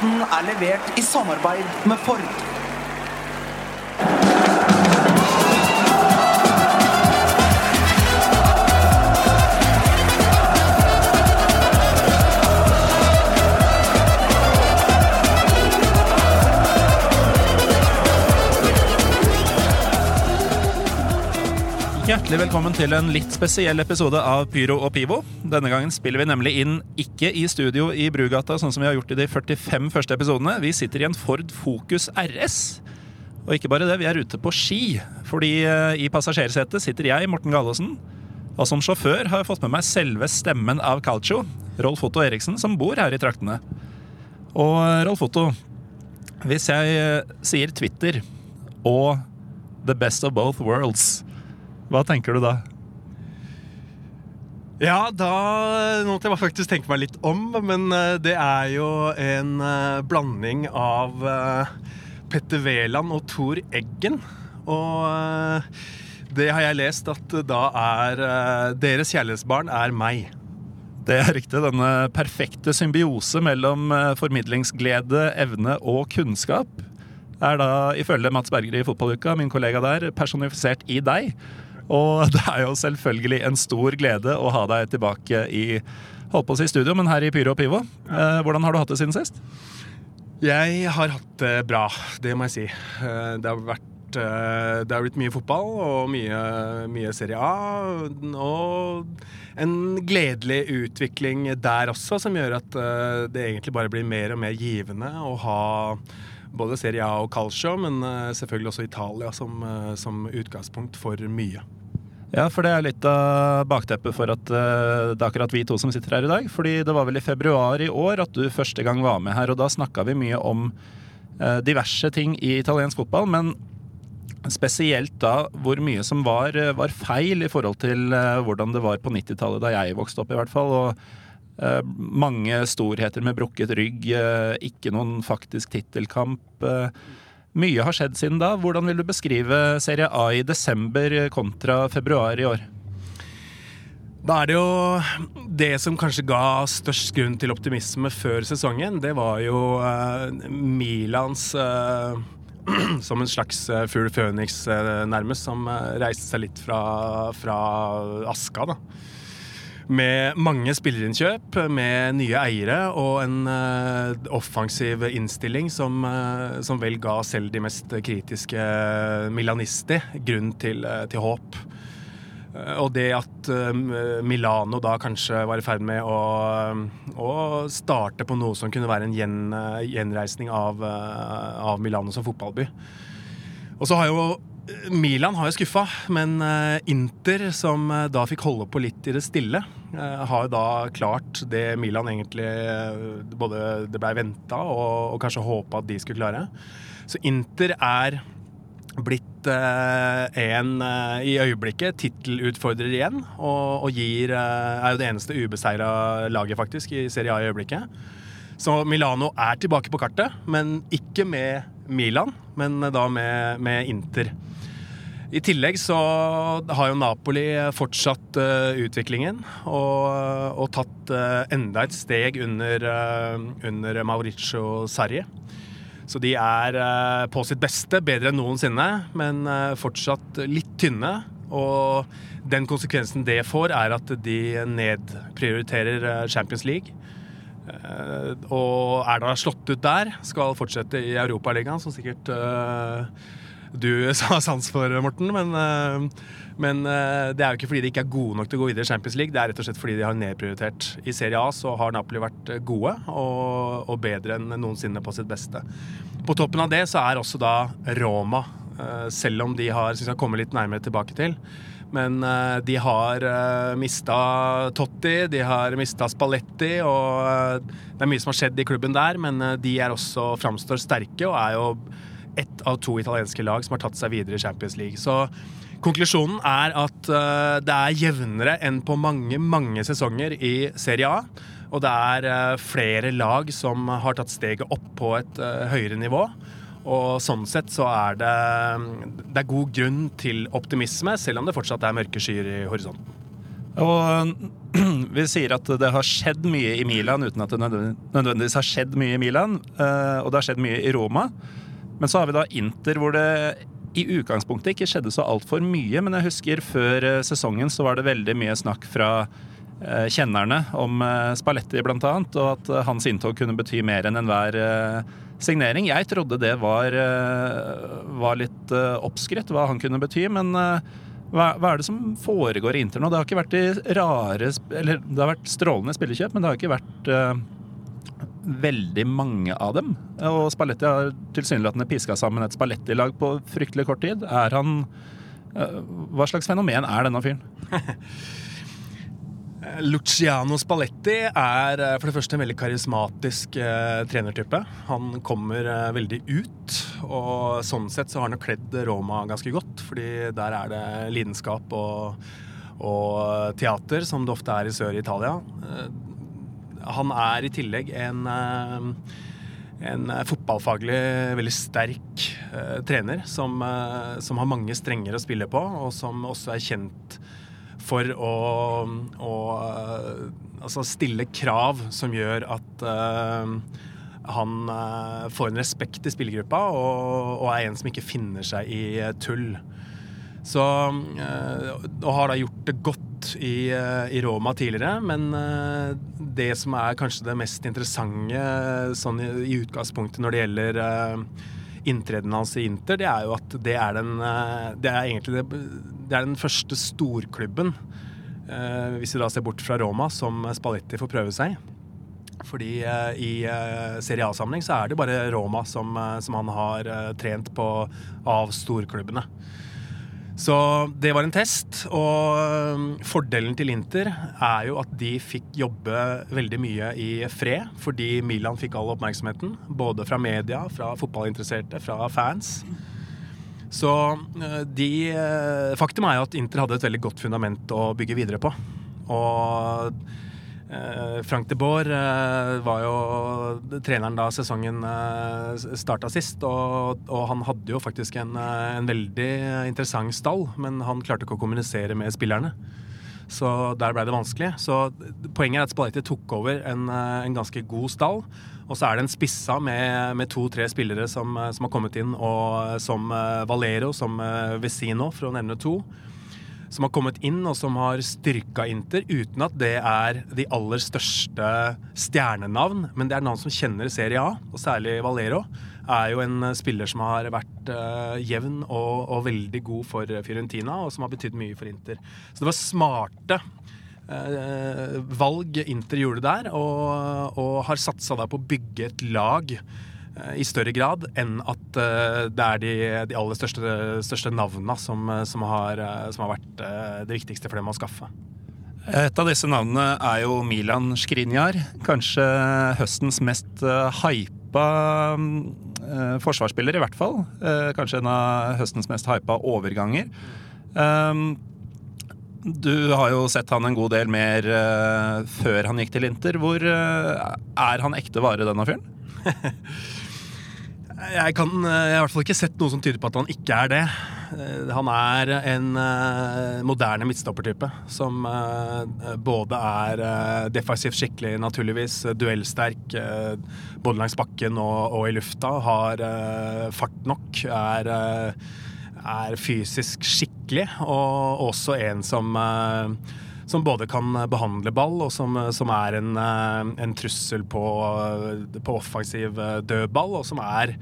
Podkasten er levert i samarbeid med Ford. Hjertelig velkommen til en litt spesiell episode av Pyro og Pivo. Denne gangen spiller vi nemlig inn ikke i studio i Brugata, sånn som vi har gjort i de 45 første episodene. Vi sitter i en Ford Focus RS. Og ikke bare det, vi er ute på ski. Fordi eh, i passasjersetet sitter jeg, Morten Gallosen. Og som sjåfør har jeg fått med meg selve stemmen av Calcio, Rolf Otto Eriksen, som bor her i traktene. Og eh, Rolf Otto, hvis jeg eh, sier Twitter og The best of both worlds, hva tenker du da? Ja, da Nå måtte jeg faktisk tenke meg litt om, men eh, det er jo en eh, blanding av eh, Petter Wæland og Thor Eggen. Og det har jeg lest at da er Deres kjærlighetsbarn er meg. Det er riktig. Denne perfekte symbiose mellom formidlingsglede, evne og kunnskap er da, ifølge Mats Berger i Fotballuka, min kollega der, personifisert i deg. Og det er jo selvfølgelig en stor glede å ha deg tilbake i holdt på å si studio, men her i Pyro og Pivo. Eh, hvordan har du hatt det siden sist? Jeg har hatt det bra, det må jeg si. Eh, Det har vært eh, Det har blitt mye fotball og mye, mye Serie A. Og en gledelig utvikling der også, som gjør at det egentlig bare blir mer og mer givende å ha både Serie A og Calcio, men selvfølgelig også Italia som, som utgangspunkt for mye. Ja, for det er litt av bakteppet for at eh, det er akkurat vi to som sitter her i dag. Fordi det var vel i februar i år at du første gang var med her, og da snakka vi mye om eh, diverse ting i italiensk fotball, men spesielt da hvor mye som var, eh, var feil i forhold til hvordan det var på 90-tallet, da jeg vokste opp i hvert fall. og mange storheter med brukket rygg, ikke noen faktisk tittelkamp. Eh, mye har skjedd siden da. Hvordan vil du beskrive Serie A i desember kontra februar i år? Da er det jo det som kanskje ga størst grunn til optimisme før sesongen. Det var jo uh, Milans uh, som en slags uh, fugl føniks, eh, nærmest, som eh, reiste seg litt fra, fra aska. da. Med mange spillerinnkjøp, med nye eiere og en uh, offensiv innstilling som, uh, som vel ga selv de mest kritiske milanisti grunn til, uh, til håp. Og det at Milano da kanskje var i ferd med å, å starte på noe som kunne være en gjen, gjenreisning av, av Milano som fotballby. Og så har jo Milan har jo skuffa, men Inter, som da fikk holde på litt i det stille, har jo da klart det Milan egentlig eh, både det blei venta og, og kanskje håpa at de skulle klare. Så Inter er blitt eh, en eh, i øyeblikket tittelutfordrer igjen, og, og gir, eh, er jo det eneste ubeseira laget faktisk i Serie A i øyeblikket. Så Milano er tilbake på kartet, men ikke med Milan, men da med, med Inter. I tillegg så har jo Napoli fortsatt eh, utviklingen og, og tatt eh, enda et steg under, eh, under Mauricio Sarri. Så de er på sitt beste, bedre enn noensinne, men fortsatt litt tynne. Og den konsekvensen det får, er at de nedprioriterer Champions League. Og er da slått ut der, skal fortsette i Europaligaen, som sikkert du har sans for, Morten. Men, eh, men eh, det er jo ikke fordi de ikke er gode nok til å gå videre i Champions League, det er rett og slett fordi de har nedprioritert. I Serie A så har Napoli vært eh, gode og, og bedre enn noensinne på sitt beste. På toppen av det så er også da Roma selv om de har Syns skal komme litt nærmere tilbake til. Men de har uh, mista Totti, de har mista Spalletti, og det er mye som har skjedd i klubben der, men de er også framstår sterke og er jo ett av to italienske lag som har tatt seg videre i Champions League. Så konklusjonen er at eh, det er jevnere enn på mange, mange sesonger i Serie A. Og det er eh, flere lag som har tatt steget opp på et eh, høyere nivå. Og sånn sett så er det, det er god grunn til optimisme, selv om det fortsatt er mørke skyer i horisonten. Og vi sier at det har skjedd mye i Milan uten at det nødvendigvis har skjedd mye i Milan. Og det har skjedd mye i Roma. Men så har vi da Inter, hvor det i utgangspunktet ikke skjedde så altfor mye. Men jeg husker før eh, sesongen så var det veldig mye snakk fra eh, kjennerne om eh, Spalletti annet, og at hans inntog kunne bety mer enn enhver signering. Jeg trodde det var, var litt oppskrytt, hva han kunne bety, men hva, hva er det som foregår i Inter nå? Det har ikke vært de rare Eller det har vært strålende spillekjøp, men det har ikke vært veldig mange av dem. Og Spalletti har tilsynelatende piska sammen et Spalletti-lag på fryktelig kort tid. Er han eh, Hva slags fenomen er denne fyren? Luciano Spalletti er eh, for det første en veldig karismatisk eh, trenertype. Han kommer eh, veldig ut, og sånn sett så har han jo kledd Roma ganske godt. Fordi der er det lidenskap og, og teater, som det ofte er i sør i Italia. Eh, han er i tillegg en eh, en fotballfaglig veldig sterk eh, trener som, eh, som har mange strenger å spille på, og som også er kjent for å, å eh, altså stille krav som gjør at eh, han eh, får en respekt i spillergruppa og, og er en som ikke finner seg i tull. Så Og har da gjort det godt i, eh, i Roma tidligere, men eh, det som er kanskje det mest interessante sånn i, i utgangspunktet når det gjelder uh, inntreden hans i Inter, det er jo at det er den, eh, det er egentlig det, det er den første storklubben, eh, hvis vi da ser bort fra Roma, som Spalletti får prøve seg. Fordi eh, i Serie A-sammenheng så er det bare Roma som, eh, som han har eh, trent på av storklubbene. Så det var en test, og fordelen til Inter er jo at de fikk jobbe veldig mye i fred, fordi Milan fikk all oppmerksomheten, både fra media, fra fotballinteresserte, fra fans. Så øh, de øh, Faktum er jo at Inter hadde et veldig godt fundament å bygge videre på. Og Frank de Boer øh, var jo treneren da sesongen øh, starta sist, og, og han hadde jo faktisk en, en veldig interessant stall, men han klarte ikke å kommunisere med spillerne. Så der ble det vanskelig. Så poenget er at Spalletti tok over en, en ganske god stall. Og så er det en spissa med, med to-tre spillere som, som har kommet inn, og som Valero, som Vesino, for å nevne to som har kommet inn og som har styrka Inter, uten at det er de aller største stjernenavn. Men det er navn som kjenner Serie A, og særlig Valero. Er jo en spiller som har vært uh, jevn og, og veldig god for Fiorentina, og som har betydd mye for Inter. Så det var smarte uh, valg Inter gjorde der, og, og har satsa der på å bygge et lag eh, i større grad enn at eh, det er de, de aller største, største navna som, eh, som, har, eh, som har vært det viktigste for dem å skaffe. Et av disse navnene er jo Milan Skriniar. Kanskje høstens mest hypa forsvarsspiller, i hvert fall. Kanskje en av høstens mest hypa overganger. Um, du har jo sett han en god del mer før han gikk til Inter. Hvor er han ekte vare, denne fyren? Jeg, kan, eh, jeg har i hvert fall ikke sett noe som tyder på at han ikke er det. Eh, Han er en eh, moderne midtstoppertype som både er defensivt skikkelig, naturligvis, duellsterk både langs bakken og, og i lufta, har fart nok, er, er fysisk skikkelig, og også en som som både kan behandle ball, og som, som er en, eh, en trussel på, på offensiv eh, dødball, og som er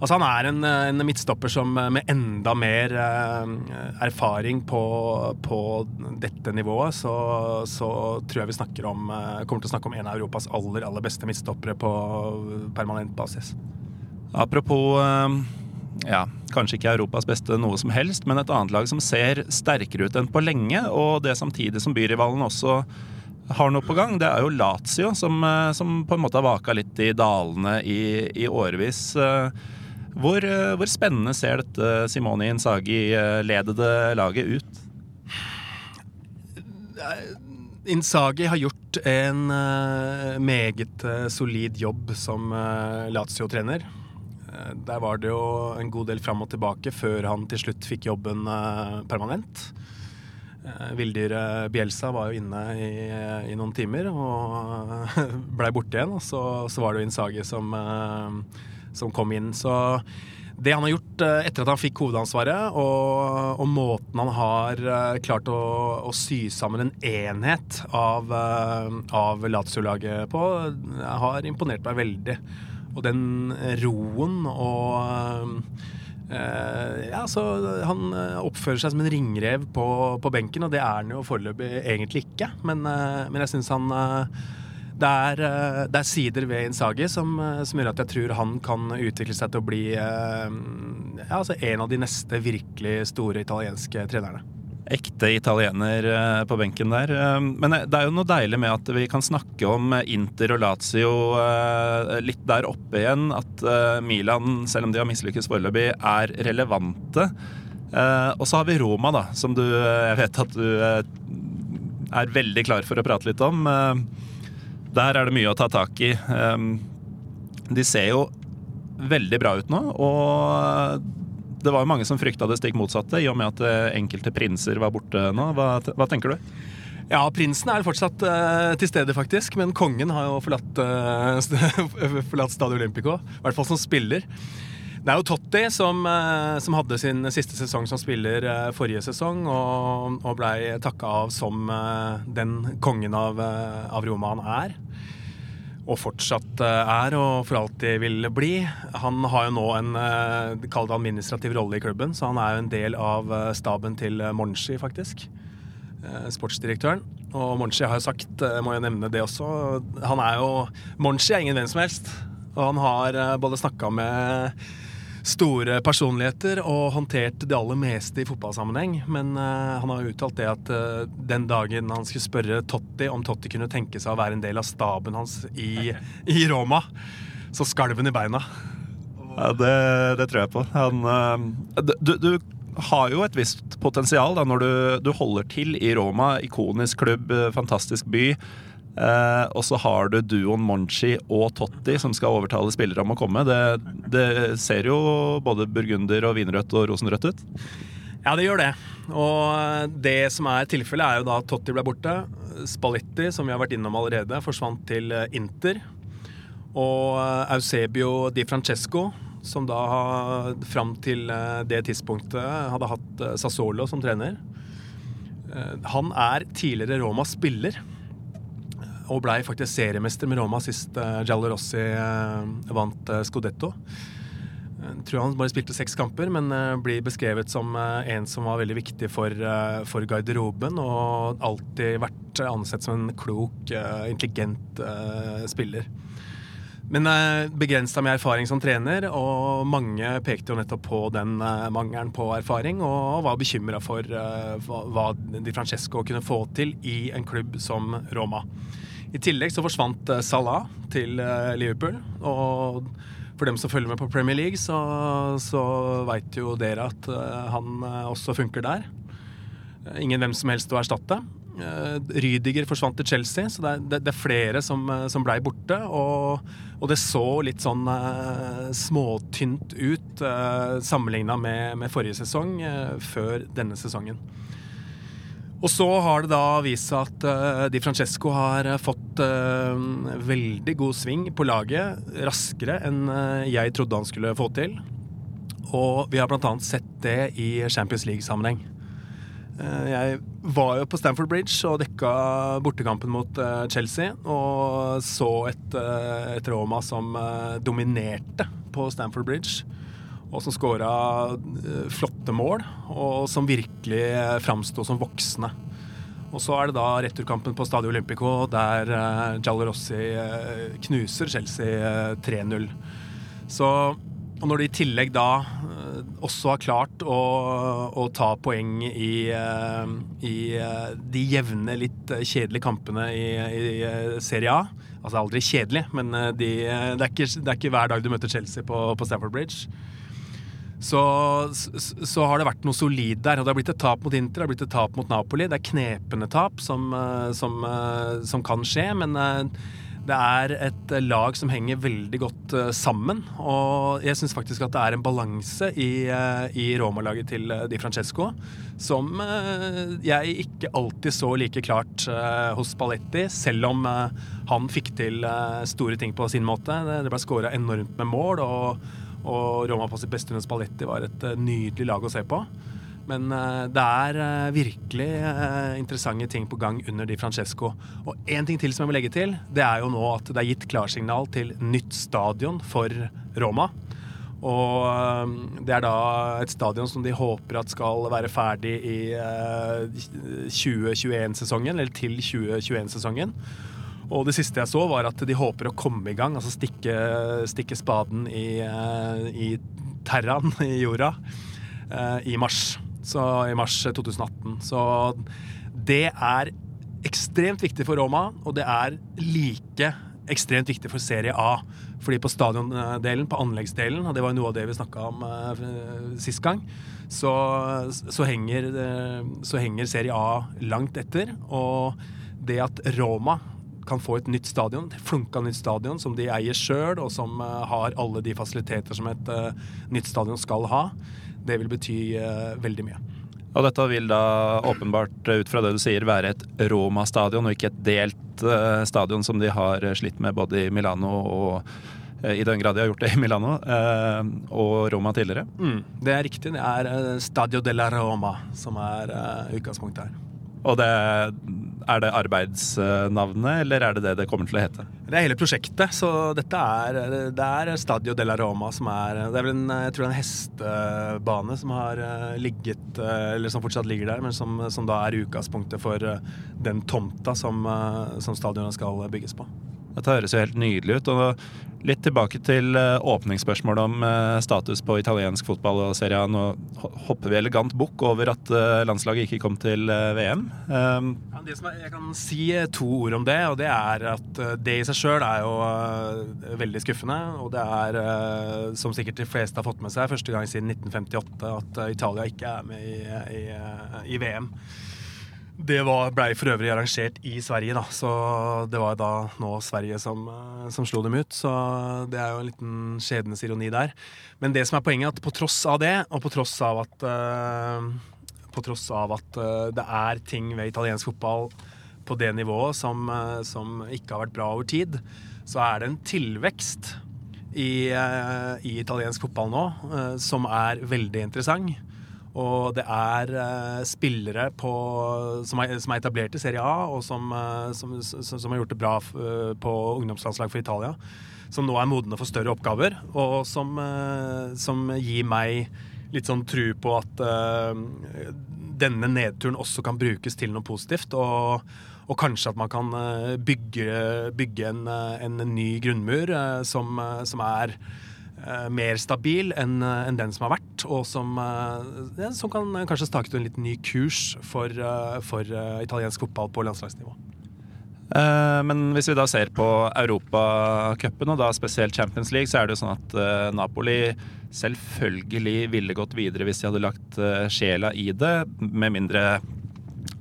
Altså Han er en, en midtstopper som eh, med enda mer eh, erfaring på, på dette nivået, så, så tror jeg vi snakker om, eh, kommer til å snakke om en av Europas aller, aller beste midtstoppere på permanent basis. Apropos eh, ja, kanskje ikke Europas beste noe som helst, men et annet lag som ser sterkere ut enn på lenge, og det samtidig som byrivalen også har noe på gang, det er jo Lazio, som, eh, som på en måte har vaka litt i dalene i, i årevis. Eh, hvor, eh, hvor, spennende ser dette Simone Inzaghi-ledede laget ut? Inzaghi har gjort en meget solid jobb som Lazio-trener. Der var det jo en god del fram og tilbake før han til slutt fikk jobben permanent. Eh, Villdyret Bjelsa var jo inne i, i, noen timer og blei borte igjen. Og så, så, var det jo Insagi som, eh, som, kom inn. Så det han har gjort eh, etter at han fikk hovedansvaret, og, og måten han har klart å, å, sy sammen en enhet av, av Lazio-laget på, har imponert meg veldig. Og den roen og Uh, ja, så Han eh, oppfører seg som en ringrev på, på benken, og det er han jo foreløpig egentlig ikke. Men, uh, men jeg syns han uh, det, er, det er, sider ved Insagi som, som, gjør at jeg tror han kan utvikle seg til å bli ja, altså en av de neste virkelig store italienske trenerne ekte italiener eh, på benken der. Eh, men det er jo noe deilig med at vi kan snakke om Inter og Lazio eh, litt der oppe igjen. At Milan, selv om de har mislykkes foreløpig, er relevante. Og så har vi Roma, da, som du Jeg vet at du er veldig klar for å prate litt om. Der er det mye å ta tak i. De ser jo veldig bra ut nå, og det var jo mange som frykta det stikk motsatte, i og med at eh, enkelte prinser var borte nå. Hva, hva tenker du? Ja, prinsen er fortsatt uh, til stede, faktisk. Men kongen har jo forlatt, uh, forlatt Stadio Olympico. I hvert fall som spiller. Det er jo Totti som, uh, som hadde sin siste sesong som spiller forrige sesong, og, og blei takka av som den kongen av, av Roma han er og fortsatt eh, er og for alltid vil bli. Han har jo nå en eh, kall det administrativ rolle i klubben, så han er jo en del av eh, staben til Monshi, faktisk. Sportsdirektøren. Og Monshi har jo sagt, må jo nevne det også, han er jo Monshi er ingen hvem som helst. Og han har både snakka med store personligheter og håndtert det aller meste i fotballsammenheng. Men uh, han har uttalt det at uh, den dagen han skulle spørre Totti om Totti kunne tenke seg å være en del av staben hans i, i Roma, så skalv han i beina. Ja, det, det, tror jeg på. Han uh, du, du, har jo et visst potensial da, når du, du holder til i Roma. Ikonisk klubb, fantastisk by. Eh, og så har du duoen Monchi og Totti som skal overtale spillere om å komme. Det, det ser jo både burgunder og vinrødt og rosenrødt ut. Ja, det gjør det. Og det som er tilfellet, er jo da Totti ble borte. Spalletti, som vi har vært innom allerede, forsvant til eh, Inter. Og eh, Eusebio Di Francesco, som da fram til det tidspunktet hadde hatt Sassolo som trener. Han er tidligere Roma-spiller og blei faktisk seriemester med Roma sist uh, Giallo Rossi uh, vant uh, Scudetto. Jeg tror han bare spilte seks kamper, men blir beskrevet som en som var veldig viktig for, for garderoben, og alltid vært ansett som en klok, intelligent spiller. Men uh, begrensa med erfaring som trener, og mange pekte jo nettopp på den mangelen på erfaring, og var bekymra for hva Di Francesco kunne få til i en klubb som Roma. I tillegg så forsvant eh, Salah til eh, Liverpool. Og for dem som følger med på Premier League, så, så veit jo dere at eh, han også funker der. Ingen hvem som helst å erstatte. Rydiger forsvant til Chelsea, så det er, det, er flere som, som blei borte. Og, og, det så litt sånn uh, småtynt ut uh, sammenligna med, med, forrige sesong, uh, før denne sesongen. Og så har det da vist seg at uh, Di Francesco har uh, fått uh, veldig god sving på laget. Raskere enn jeg trodde han skulle få til. Og vi har bl.a. sett det i Champions League-sammenheng. Jeg var jo på Stamford Bridge og dekka bortekampen mot Chelsea. Og så et, et Roma som dominerte på Stamford Bridge og som skåra eh, flotte mål, og som virkelig framsto som voksne. Og så er det da returkampen på Stadio Olympico, der uh, Giallo Rossi uh, knuser Chelsea uh, 3-0. Så og når de i tillegg da også har klart å, å ta poeng i, eh, i eh, de jevne, litt eh, kjedelige kampene i, i eh, Serie A. Altså aldri kjedelig, men eh, de, det, er ikke, det er ikke hver dag du møter Chelsea på, på Stafford Bridge. Så, så, har det vært noe solid der. Og det har blitt et tap mot Inter, det har blitt et tap mot Napoli. Det er knepende tap som, eh, som, eh, som kan skje, men eh, det er et lag som henger veldig godt sammen. Og jeg syns faktisk at det er en balanse i, i Roma-laget til Di Francesco som jeg ikke alltid så like klart hos Spalletti, selv om han fikk til store ting på sin måte. Det ble skåra enormt med mål, og, og Roma på sitt beste under Spalletti var et eh, nydelig lag å se på. Men eh, det er eh, virkelig interessante ting på gang under Di Francesco. Og én ting til som jeg må legge til, det er jo nå at det er gitt klarsignal til nytt stadion for Roma. Og det er da et stadion som de håper at skal være ferdig i eh, 2021-sesongen, eller til 2021-sesongen. Og det siste jeg så, var at de håper å komme i gang, altså stikke, stikke spaden i, eh, i terraen i jorda, eh, i mars. Så i mars 2018. Så det er ekstremt viktig for Roma, og det er like ekstremt viktig for Serie A. Fordi på stadiondelen, på anleggsdelen, og det var jo noe av det vi snakka om eh, sist gang, så, så, henger, så henger Serie A langt etter. Og det at Roma kan få et nytt stadion, et flunka nytt stadion som de eier sjøl, og som eh, har alle de fasiliteter som et eh, nytt stadion skal ha, det vil bety eh, veldig mye. Og dette vil da åpenbart, ut fra det du sier, være et Roma-stadion, og ikke et delt stadion som de har slitt med både i Milano og i den grad de har gjort det i Milano, og Roma tidligere. Mm, det er riktig. Det er Stadio della Roma som er utgangspunktet her. Og det, er det arbeidsnavnet, eller er det det det kommer til å hete? Det er hele prosjektet, så dette er, det er Stadio della Roma som er Det er vel en, jeg tror det er en hestebane som har eh, ligget eh, Eller som fortsatt ligger der, men som, som da er utgangspunktet for eh, den tomta som, som stadionet skal bygges på. Dette høres jo helt nydelig ut. og Litt tilbake til eh, åpningsspørsmålet om eh, status på italiensk fotball og Serie A. Nå hopper vi elegant bukk over at eh, landslaget ikke kom til VM. Um, Ja, som er, jeg kan si to ord om det, og det er at det i seg sjøl er jo veldig skuffende. Og det er, som sikkert de fleste har fått med seg, første gang siden 1958 at Italia ikke er med i, i, i VM. Det blei for øvrig arrangert i Sverige, da, så det var da nå Sverige som, eh, som slo dem ut. Så det er jo en liten skjebnes ironi der. Men det som er poenget, er at på tross av det, og på tross av at uh, på tross av at uh, det er ting ved italiensk fotball på det nivået som, uh, som ikke har vært bra over tid, så er det en tilvekst i, i italiensk fotball nå som er veldig interessant. Og det er uh, spillere på, som, er, som er etablert i Serie A, og som, uh, som, som, har gjort det bra eh, på ungdomslandslag for Italia. Som nå er modne for større oppgaver, og som, gir meg litt sånn tru på at denne nedturen også kan brukes til noe positivt. Og, og kanskje at man kan bygge, bygge en, en ny grunnmur som, som er mer stabil eh, enn den som har vært, og som, eh, som kan eh, kanskje stake ut en litt ny kurs for, eh, for eh, italiensk fotball på landslagsnivå. Eh, Men hvis vi da ser på Europacupen, og da spesielt Champions League, så er det jo sånn at eh, Napoli selvfølgelig ville gått videre hvis de hadde lagt eh, sjela i det, med mindre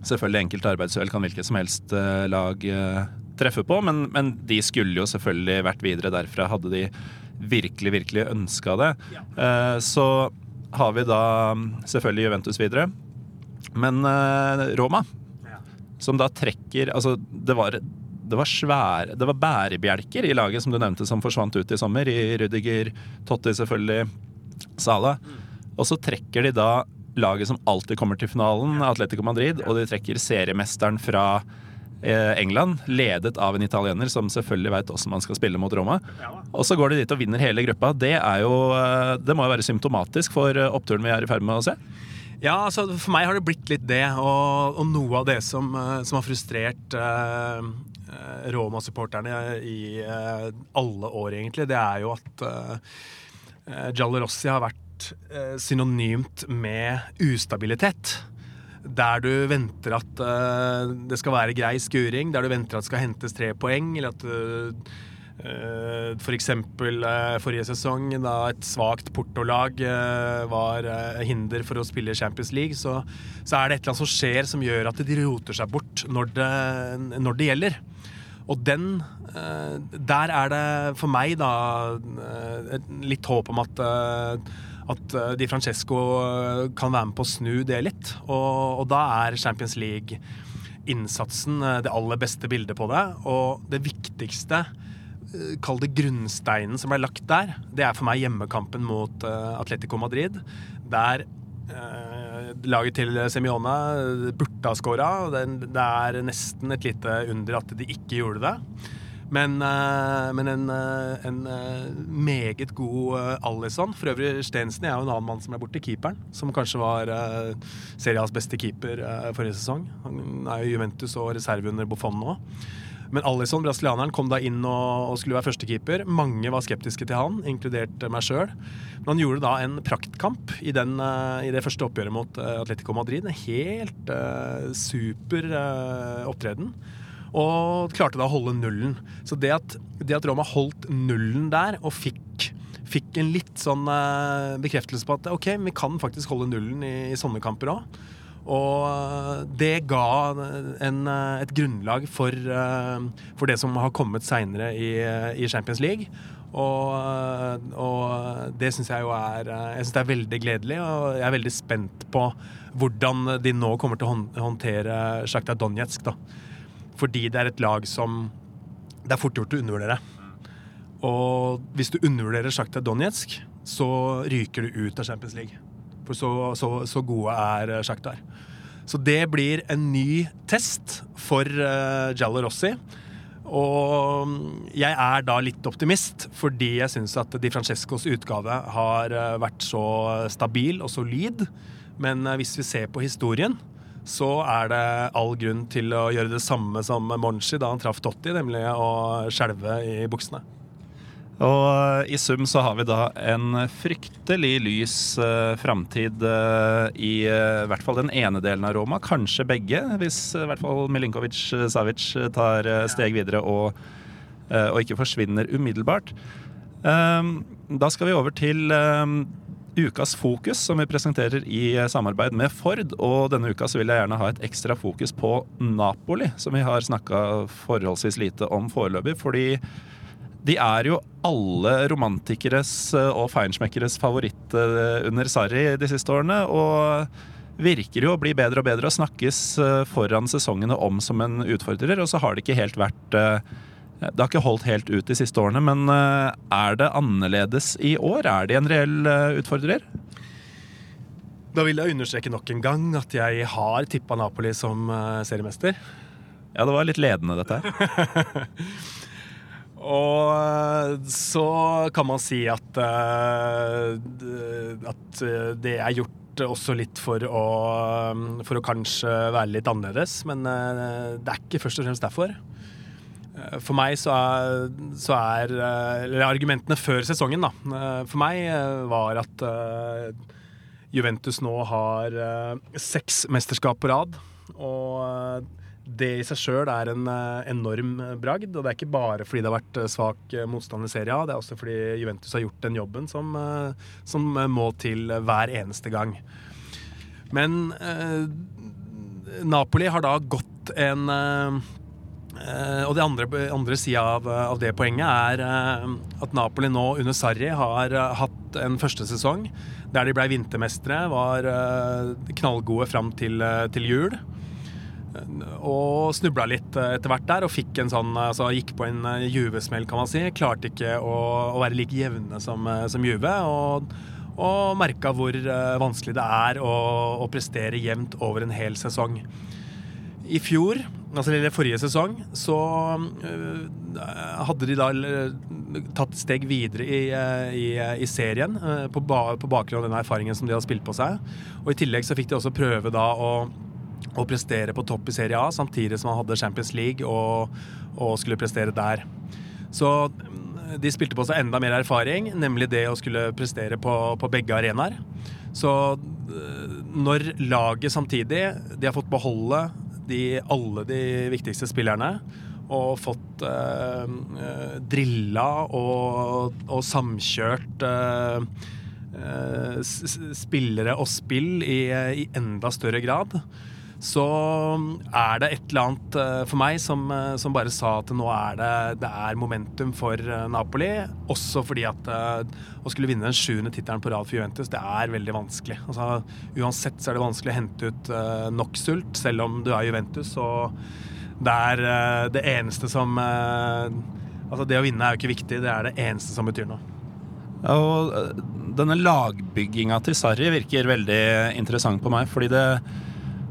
selvfølgelig enkelte arbeidsuhell kan hvilket som helst eh, lag eh, treffe på, men, men de skulle jo selvfølgelig vært videre derfra, hadde de virkelig, virkelig ønska det. Eh, Så har vi da mm, selvfølgelig Juventus videre, men eh, Roma som da trekker Altså, det var, det var svære Det var bærebjelker i laget som du nevnte, som forsvant ut i sommer. I Rudiger, Totti selvfølgelig, Sala. Og så trekker de da laget som alltid kommer til finalen, Atletico Madrid, og de trekker seriemesteren fra England, ledet av en italiener som selvfølgelig veit hvordan man skal spille mot Roma. Og så går de dit og vinner hele gruppa. Det er jo eh, Det må jo være symptomatisk for eh, oppturen vi er i ferd med å se. Ja, altså for meg har det blitt litt det, og, og noe av det som, eh, som har frustrert eh, eh, Roma-supporterne i eh, alle år, egentlig, det er jo at eh, eh, Giallo Rossi har vært eh, synonymt med ustabilitet. Der du venter at uh, det skal være grei skuring, der du venter at det skal hentes tre poeng, eller at uh, for eksempel uh, forrige sesong, da et svakt Porto-lag var hinder for å spille Champions League, så, så, er det et eller annet som skjer som gjør at de roter seg bort når det, når det gjelder. Og den Der er det for meg da litt håp om at at eh, Di Francesco eh, kan være med på å snu det litt. Og, og da er Champions League-innsatsen eh, det aller beste bildet på det. Og det viktigste, kall det grunnsteinen som ble lagt der, det er for meg hjemmekampen mot Atletico Madrid. Der laget til Semione burde ha scora. Det er nesten et lite under at de ikke gjorde det. Men, uh, men en, uh, en uh, meget god Alison. For øvrig, Stensen er jo en annen mann som er borte, keeperen. Som kanskje var uh, serias beste keeper forrige sesong. Han er jo Juventus og reserve under Buffon nå. Men Alison, brasilianeren, kom da inn og, skulle være førstekeeper. Mange var skeptiske til han, inkludert meg sjøl. Men han gjorde da en praktkamp i, den, i det første oppgjøret mot Atletico Madrid. En helt super opptreden og klarte da å holde nullen. Så det at, det at Roma holdt nullen der og fikk, fikk en litt sånn uh, bekreftelse på at ok, vi kan faktisk holde nullen i, i sånne kamper òg. Og eh, det ga en, eh, et grunnlag for, for, det som har kommet seinere i, i, Champions League. Og, og det syns jeg jo er Jeg synes det er veldig gledelig, og jeg er veldig spent på hvordan de nå kommer til å håndtere Sjakta Donetsk. da fordi det er et lag som det er fort gjort å undervurdere. Og hvis du undervurderer Sjakta Donetsk, så ryker du ut av Champions League. For så, så, så gode er eh, Sjaktar. Så det blir en ny test for uh, Giallo Rossi. Og jeg er da litt optimist, fordi jeg syns at Di Francescos utgave har uh, vært så stabil og solid. Men hvis vi ser på historien, så er det all grunn til å gjøre det samme som Monchi da han traff Totti, nemlig å skjelve i buksene. Og eh, i sum så har vi da en fryktelig lys uh, framtid uh, i uh, hvert fall den ene delen av Roma. Kanskje begge, hvis i hvert fall Milinkovic Savic tar steg videre og, og, ikke forsvinner umiddelbart. da skal vi over til ukas fokus, som vi presenterer i samarbeid med Ford. Og denne uka så vil jeg gjerne ha et ekstra fokus på Napoli, som vi har snakka forholdsvis lite om foreløpig. Fordi de er jo alle romantikeres og feinschmeckeres favoritt eh, under Sarri de siste årene. Og virker jo å bli bedre og bedre og snakkes eh, foran sesongene om som en utfordrer. Og så har det ikke helt vært eh, det har ikke holdt helt ut de siste årene, men eh, er det annerledes i år? Er de en reell eh, utfordrer? Da vil jeg understreke nok en gang at jeg har tippa Napoli som eh, seriemester. Ja, det var litt ledende, dette her. Og så kan man si at, at det er gjort også litt for å, for å kanskje være litt annerledes, men det er ikke først og fremst derfor. Eh, for meg så er, så er eh, Eller argumentene før sesongen, da. Eh, for meg var at Juventus nå har seks mesterskap på rad. Og det i seg sjøl er en enorm bragd. Og det er ikke bare fordi det har vært svak motstand i serien, det er også fordi Juventus har gjort den jobben som, som må til hver eneste gang. Men eh, Napoli har da gått en eh, og det andre, andre sida av, av, det poenget er uh, at Napoli nå under Sarri har uh, hatt en første sesong der de ble vintermestere, var knallgode fram til, til jul. Og snubla litt etter hvert der og fikk en sånn, altså gikk på en Juve-smell, kan man si. Klarte ikke å, å være like jevne som, som Juve. Og, og merka hvor vanskelig det er å, å prestere jevnt over en hel sesong. I fjor, altså eller forrige sesong, så uh, hadde de da uh, tatt steg videre i, uh, i, i serien på, ba, på, bakgrunn av den erfaringen som de hadde spilt på seg. Og i tillegg så fikk de også prøve da å, å prestere på topp i Serie A, samtidig som han hadde Champions League og, og skulle prestere der. Så de spilte på seg enda mer erfaring, nemlig det å skulle prestere på, på begge arenaer. Så eh, når laget samtidig De har fått beholde de, alle de viktigste spillerne og fått eh, eh drilla og, og samkjørt eh, eh spillere og spill i, i, enda større grad, så er det et eller annet eh, for meg som, som bare sa at nå er det, det er momentum for Napoli. Også fordi at å skulle vinne den sjuende tittelen på rad for Juventus, det er veldig vanskelig. Altså, uansett så er det vanskelig å hente ut nok sult, selv om du er Juventus. og det er det eneste som Altså, det å vinne er jo ikke viktig, det er det eneste som betyr noe. Ja, og eh, denne lagbygginga til Sarri virker veldig interessant på meg, fordi det,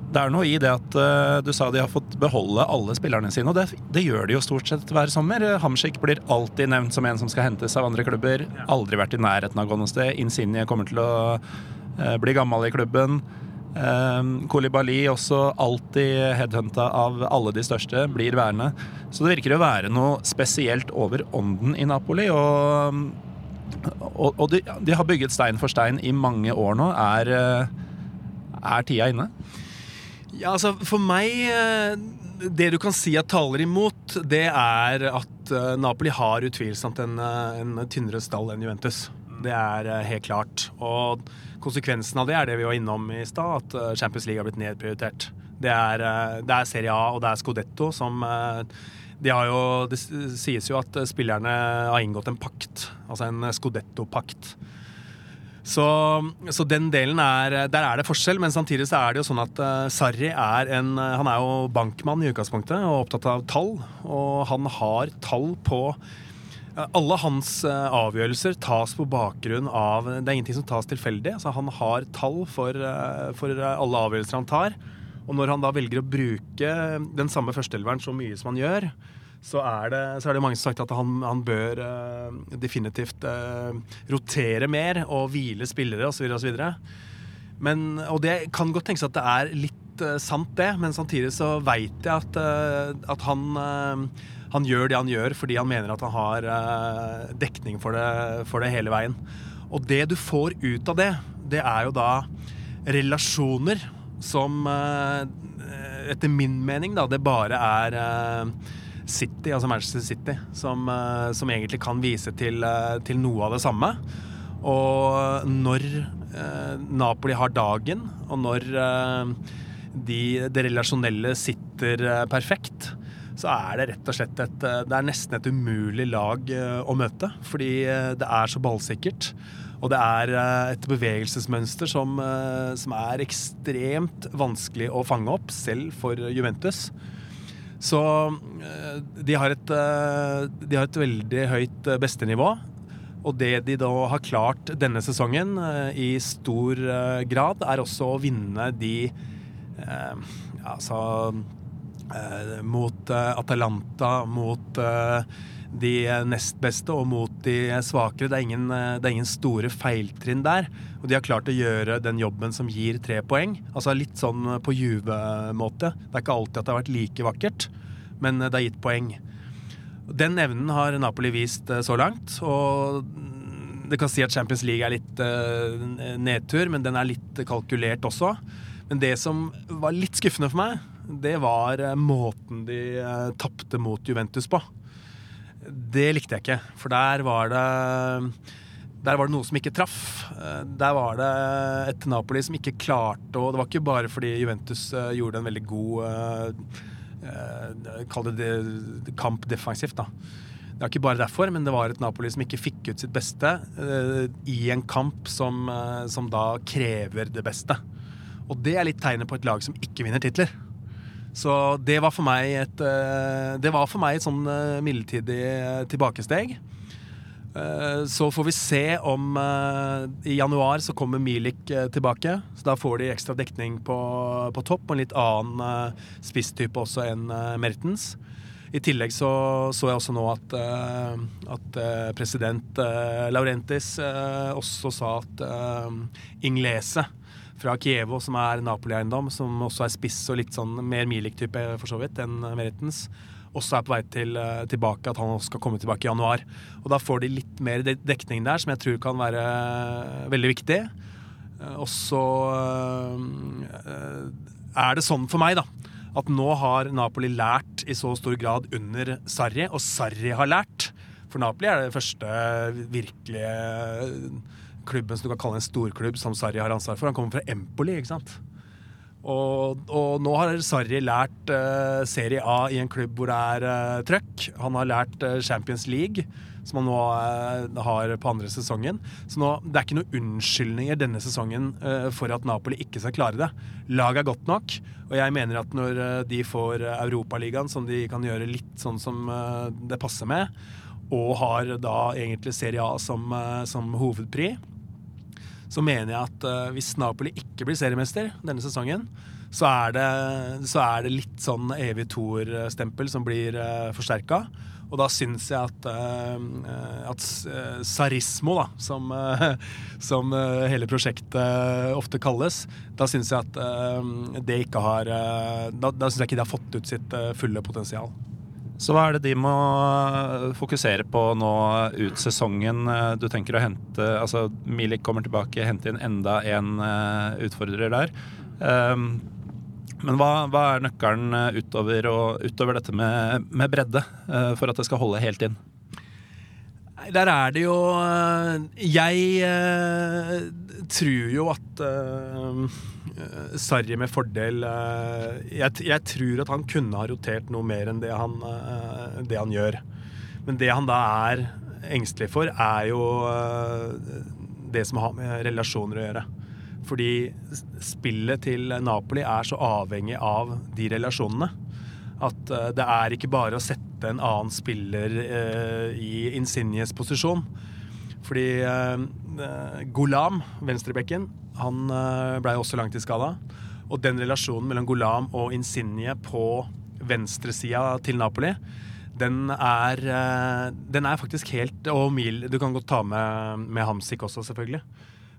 det er noe i det at uh, du sa de har fått beholde alle spillerne sine, og det, det gjør de jo stort sett hver sommer. Hamsik blir alltid nevnt som en som skal hentes av andre klubber. Aldri vært i nærheten av å gå noe sted. Insigne kommer til å uh, bli gammel i klubben. Um, Kolibali, også alltid headhunta av alle de største, blir værende. Så det virker å være noe spesielt over ånden i Napoli. Og, og, og de, de, har bygget stein for stein i mange år nå. Er, eh, er tida inne? Ja, altså for meg eh, Det du kan si at taler imot, det er at eh, Napoli har utvilsomt en, en tynnere stall enn Juventus. Det er helt klart. Og konsekvensen av det er det vi var innom i stad, at eh, Champions League har blitt nedprioritert. Det er, eh, det er, Serie A og det er Scudetto som eh, de jo, Det sies jo at spillerne har inngått en pakt, altså en Scudetto-pakt. Så, så, den delen er Der er det forskjell, men samtidig så er det jo sånn at uh, Sarri er en Han er jo bankmann i utgangspunktet og opptatt av tall. Og han har tall på alle hans eh, avgjørelser tas på bakgrunn av Det er ingenting som tas tilfeldig. Altså, han har tall for, eh, for, alle avgjørelser han tar. Og når han da velger å bruke den samme førsteelveren så mye som han gjør, så er det, så er det mange som har sagt at han, han bør uh, definitivt uh, rotere mer og hvile spillere osv. osv. Men, og det kan godt tenkes at det er litt uh, sant, det, men samtidig så veit jeg at, at han han gjør det han gjør fordi han mener at han har dekning for det, for det, hele veien. Og det du får ut av det, det er jo da relasjoner som etter min mening da, det bare er City, altså Manchester City, som, som egentlig kan vise til, til, noe av det samme. Og når Napoli har dagen, og når de, det relasjonelle sitter perfekt, så er det rett og slett et eh, Det er nesten et umulig lag eh, å møte. Fordi eh, det er så ballsikkert. Og det er et bevegelsesmønster som, som, er ekstremt vanskelig å fange opp, selv for Juventus. Så de har et, de har et veldig høyt bestenivå. Og det de da har klart denne sesongen i stor grad, er også å vinne de Altså eh, mot eh, Atalanta, mot eh, de nest beste og mot de svakere. Det er, ingen, eh, det er ingen store feiltrinn der. Og de har klart å gjøre den jobben som gir tre poeng. Altså litt sånn på Juve-måte. Det er ikke alltid at det har vært like vakkert, men det har gitt poeng. Den evnen har Napoli vist så langt. Og det kan si at Champions League er litt nedtur, men den er litt kalkulert også. Men det som var litt skuffende for meg, det var eh, måten de tapte mot Juventus på. Det likte jeg ikke, for der var det der var det noe som ikke traff. Eh, der var det et Napoli som ikke klarte Og det var ikke bare fordi Juventus gjorde en veldig god Kall det, det kamp defensivt, da. Det var ikke bare derfor, men det var et Napoli som ikke fikk ut sitt beste i en kamp som, som da krever det beste. Og det er litt tegnet på et lag som ikke vinner titler. Så det var for meg et, eh, det var for meg et sånn eh, midlertidig eh, tilbakesteg. Så får vi se om I januar så kommer Milik tilbake. Så da får de ekstra dekning på, på topp og en litt annen spisstype også enn Mertens. I tillegg så, så jeg også nå at, at president Laurentis også sa at Inglese fra Kievo, som er Napoli-eiendom, som også er spiss og litt sånn mer Milik-type for så vidt enn Meritens. også er på vei til, eh, tilbake, at han skal komme tilbake i januar. Og Da får de litt mer dekning der, som jeg tror kan være eh, veldig viktig. Eh, Og så er det sånn for meg, da, at nå har Napoli lært i så stor grad under Sarri, og Sarri har lært. For Napoli er det første virkelige klubben som du kan kalle en storklubb, som Sarri har ansvar for. Han kommer fra Empoli, ikke sant? Og, og nå har Sarri lært uh, Serie A i en klubb hvor det er uh, trøkk. Han har lært uh, Champions League, som han nå har på andre sesongen. Så nå, det er ikke noen unnskyldninger denne sesongen for at Napoli ikke skal klare det. Laget er godt nok, og jeg mener at når de får Europaligaen, som de kan gjøre litt sånn som det passer med, og har da egentlig Serie A som, som hovedpri, så mener jeg at uh, hvis Napoli ikke blir seriemester denne sesongen, så er det, så er det litt sånn evig toer-stempel som blir uh, forsterka. Og da syns jeg at, uh, at eh, sarismo, da, som, eh, som eh, hele prosjektet ofte kalles, da syns jeg at eh, det ikke har eh, Da, da syns jeg ikke det har fått ut sitt eh, fulle potensial. Så hva er det de må fokusere på nå ut sesongen? Du tenker å hente Altså, Milik kommer tilbake, hente inn enda en eh, utfordrer der. Um, men hva, hva er nøkkelen eh, utover, og, utover dette med, med bredde, eh, for at det skal holde helt inn? Der er det jo Jeg tror jo at Sarri med fordel øh, jeg, jeg tror at han kunne ha rotert noe mer enn det han, øh, det han gjør. Men det han da er engstelig for, er jo det som har med relasjoner å gjøre. Fordi spillet til Napoli er så avhengig av de relasjonene at eh, det er ikke bare å sette en annen spiller eh, i Insignies posisjon. Fordi eh, eh, Golam, venstrebekken, han eh, blei også langtidsskada. Og den relasjonen mellom Golam og Insigne på venstresida til Napoli, den er, eh, den er faktisk helt Og Mil, du kan godt ta med, med Hamsik også, selvfølgelig.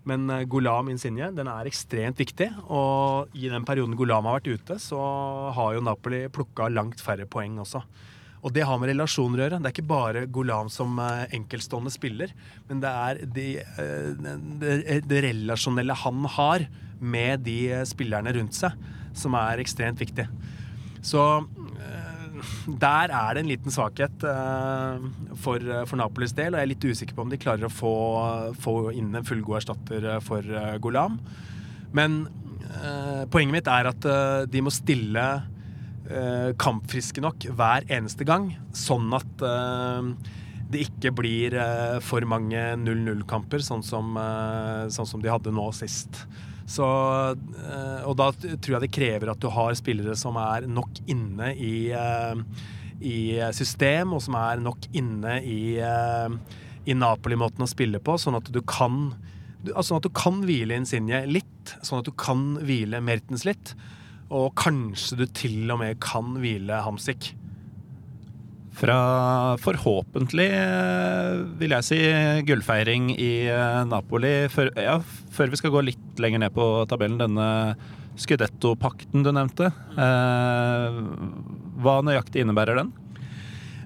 Men eh, Golam Insigne den er ekstremt viktig. Og i den perioden Golam har vært ute, så har jo Napoli plukka langt færre poeng også. Og det har med relasjoner å gjøre. Det er ikke bare Golam som eh, enkeltstående spiller, men det er de, eh, det, det relasjonelle han har med de spillerne rundt seg, som er ekstremt viktig. Så eh, der er det en liten svakhet for, for Napolis del, og jeg er litt usikker på om de klarer å få, få inn en fullgod erstatter for Golam. Men poenget mitt er at de må stille eh, kampfriske nok hver eneste gang, sånn at eh, det ikke blir eh, for mange 0-0-kamper, sånn, eh, sånn som de hadde nå sist. Så, eh, og da tror jeg det krever at du har spillere som er nok inne i, eh, i system, og som er nok inne i, i Napoli-måten å spille på, sånn at du kan altså sånn at du kan hvile Insigne litt, sånn at du kan hvile Mertens litt, og kanskje du til og med kan hvile Hamsik. Fra forhåpentlig, eh, vil jeg si, gullfeiring i eh, Napoli. Før, ja, før vi skal gå litt lenger ned på tabellen, denne Scudetto-pakten du nevnte. Eh, hva nøyaktig innebærer den?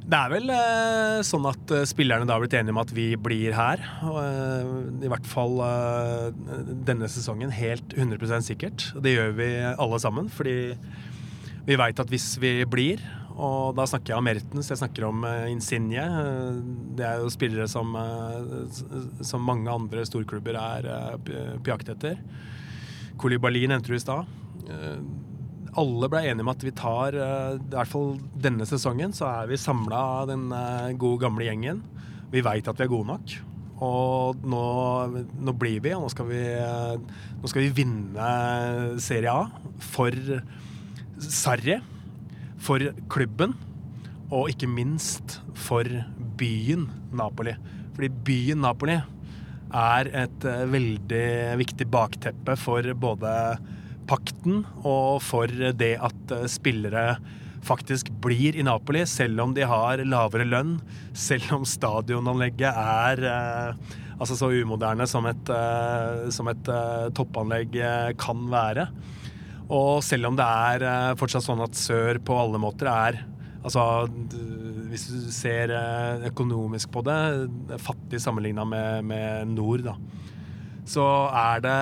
Det er vel eh, sånn at eh, spillerne da har blitt enige om at vi blir her. Og, eh, I hvert fall eh, denne sesongen helt 100% sikkert. Det gjør vi alle sammen, fordi vi veit at hvis vi blir og da snakker jeg om Mertens, jeg snakker om eh, Insigne. eh, Det er jo spillere som, som mange andre storklubber er på jakt etter. Kolibali nevnte du i stad. Alle ble enige om at vi tar eh, I hvert fall denne sesongen så er vi samla den eh, gode, gamle gjengen. Vi veit at vi er gode nok. Og nå, nå blir vi, og nå skal vi, eh, nå skal vi vinne Serie A for Sarri, for klubben, og ikke minst for byen Napoli. Fordi byen Napoli er et veldig viktig bakteppe for både pakten og for det at eh, spillere faktisk blir i Napoli, selv om de har lavere lønn, selv om stadionanlegget er eh, altså så umoderne som et, eh, som et eh, toppanlegg eh, kan være. Og selv om det er eh, fortsatt sånn at sør på alle måter er Altså, hvis du ser økonomisk på det, fattig sammenligna med, med nord, da, så er det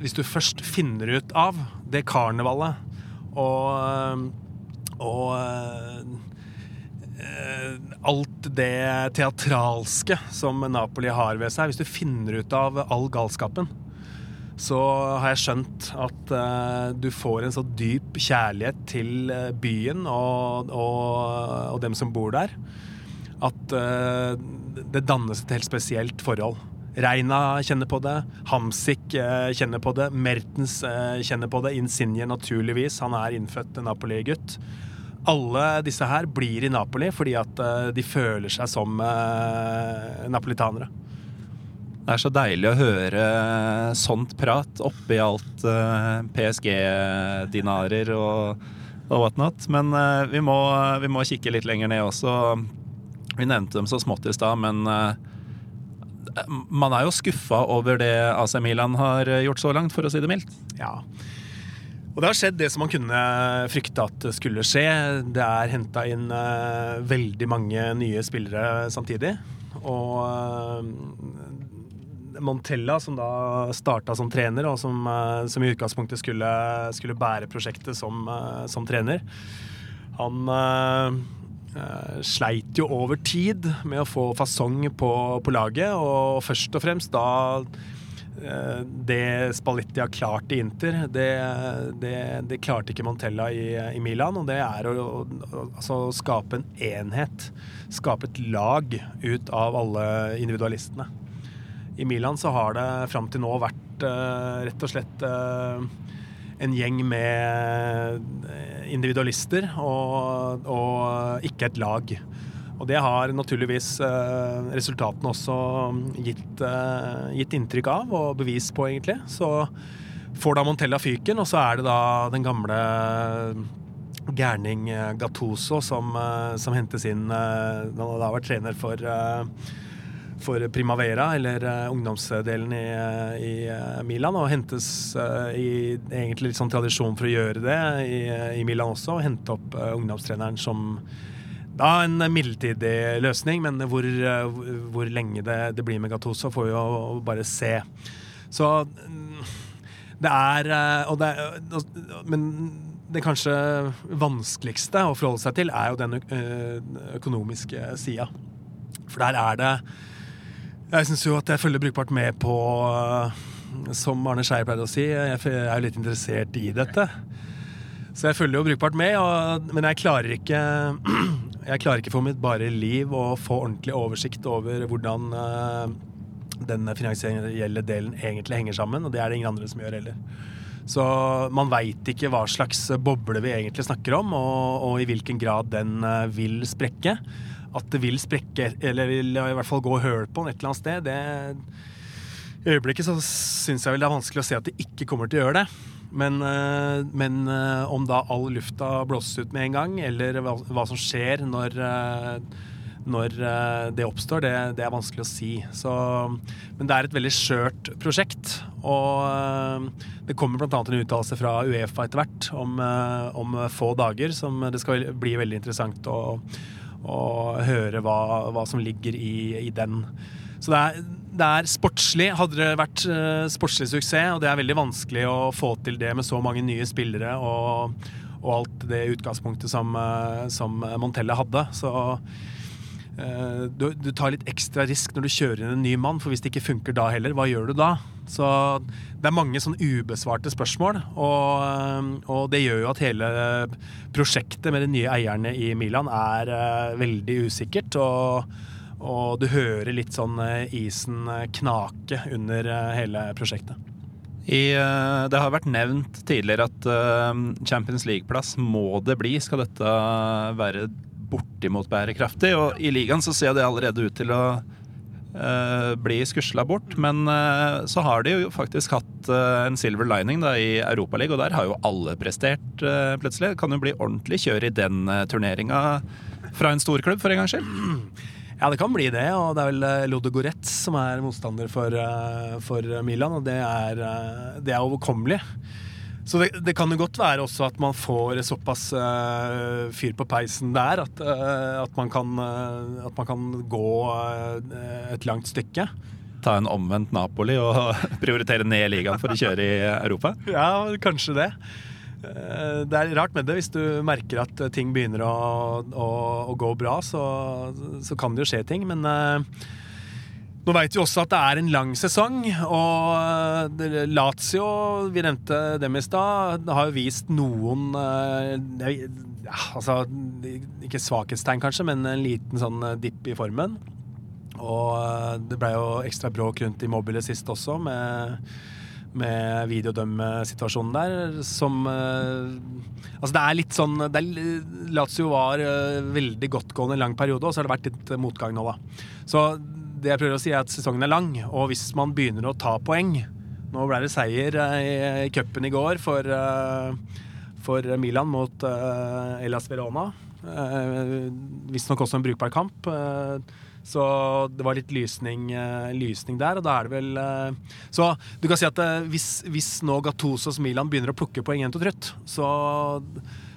Hvis du først finner ut av det karnevalet og, og eh, alt det teatralske som Napoli har ved seg, hvis du finner ut av all galskapen, så har jeg skjønt at eh, du får en så dyp kjærlighet til eh, byen og, og, og dem som bor der, at det dannes et helt spesielt forhold. Reina kjenner på det, Hamsik eh, kjenner på det, Mertens eh, kjenner på det, Insigne naturligvis, han er innfødt Napoli-gutt. Alle disse her blir i Napoli fordi at eh, de føler seg som napolitanere. Det er så deilig å høre sånt prat oppi alt PSG-dinarer og, og whatnot. Men vi, må, vi må kikke litt lenger ned også. Vi nevnte dem så smått i stad, men man er jo skuffa over det AC Milan har gjort så langt, for å si det mildt. Ja. Og det har skjedd det som man kunne frykte at skulle skje. Det er henta inn uh, veldig mange nye spillere samtidig. Og uh, Montella, som da starta som trener, og som, uh, som i utgangspunktet skulle, skulle bære prosjektet som, eh, som trener, han eh, eh, sleit jo over tid med å få fasong på, på laget, og først og fremst da eh, det Spalletti har klart i Inter, det, det, det klarte ikke Montella i, i Milan. Og det er å, å, altså skape en enhet. Skape et lag ut av alle individualistene. I Milan så har det fram til nå vært eh, rett og slett eh, en gjeng med eh, individualister og, og ikke et lag. Og det har naturligvis eh, resultatene også gitt, eh, gitt inntrykk av, og bevis på, egentlig. Så får da Montella fyken, og så er det da den gamle gærning Gattoso som, som hentes inn Han har da vært trener for for Primavera, eller eh, ungdomsdelen i, eh, i eh, Milan, og hentes i egentlig litt sånn tradisjon for å gjøre det i, i Milan også, og hente opp ungdomstreneren som da en midlertidig løsning, men hvor, hvor lenge det, det blir med Gattuso, får vi jo bare se. Så mm, det er og det, Men det kanskje vanskeligste å forholde seg til, er jo den økonomiske sida. For der er det Jeg syns jo at jeg følger brukbart med på øh, Som Arne Skeier pleier å si, jeg er jo litt interessert i dette. Så jeg følger jo brukbart med, og, men jeg klarer ikke Jeg klarer ikke for mitt bare liv å få ordentlig oversikt over hvordan øh, den finansielle delen egentlig henger sammen, og det er det ingen andre som gjør heller. Så man veit ikke hva slags boble vi egentlig snakker om, og, og i hvilken grad den eh, vil sprekke. At det vil sprekke, eller vil i hvert fall gå høl på den et eller annet sted, det I øyeblikket så syns jeg vel det er vanskelig å se at det ikke kommer til å gjøre det. Men, eh, men eh, om da all lufta blåses ut med en gang, eller hva, hva som skjer når eh, når det oppstår, det, det er vanskelig å si. Så, men det er et veldig skjørt prosjekt. Og det kommer bl.a. en uttalelse fra Uefa etter hvert om, om få dager, som det skal bli veldig interessant å, å høre hva, hva som ligger i, i den. Så det er, det er sportslig. Hadde det vært uh, sportslig suksess, og det er veldig vanskelig å få til det med så mange nye spillere og, og alt det utgangspunktet som, uh, som Montelle hadde, så uh, du, du tar litt ekstra risk når du kjører inn en ny mann, for hvis det ikke funker da heller, hva gjør du da? Så det er mange sånn ubesvarte spørsmål, og, eh, og det gjør jo at hele prosjektet med de nye eierne i Milan er uh, veldig usikkert. og og du hører litt sånn eh, isen knake under eh, hele prosjektet. I, det har vært nevnt tidligere at eh, Champions League-plass må det bli. Skal dette være bortimot bærekraftig? Og i ligaen så ser det allerede ut til å bli skusla bort. Men eh, så har de jo faktisk hatt eh, en silver lining da, i Europaligaen, og der har jo alle prestert eh, plutselig. Kan jo bli ordentlig kjør i den turneringa fra en storklubb, for en gangs skyld. Ja, det kan bli det, og det er vel eh, Lodo Goretz som er motstander for, eh, for Milan, og det er, eh, det er overkommelig. Så det, det kan jo godt være også at man får såpass uh, fyr på peisen der at, uh, at, man kan, uh, at, man kan, gå et langt stykke. Ta en omvendt Napoli og prioritere ned ligaen for å kjøre i Europa? Ja, kanskje det. Det er rart med det. Hvis du merker at ting begynner å, å, å gå bra, så, så, kan det jo skje ting. Men nå veit vi også at det er en lang sesong, og eh, Lazio, vi nevnte dem i stad, har jo vist noen eh, ja, Altså, ikke svakhetstegn kanskje, men en liten sånn eh, dipp i formen. Og det ble jo ekstra bråk rundt Immobile sist også, med, med videodømmesituasjonen der, som Altså, det er litt sånn er, Lazio var veldig godtgående en lang periode, og så har det vært litt motgang nå, da. Så det jeg prøver å si, er at sesongen er lang, og hvis man begynner å ta poeng Nå ble det seier i cupen i går for, eh, for Milan mot Elas Verona. Uh, Visstnok også en brukbar kamp. Så det var litt lysning, lysning, der, og da er det vel Så du kan si at hvis, hvis nå Gattosos Milan begynner å plukke poeng jevnt til trutt, så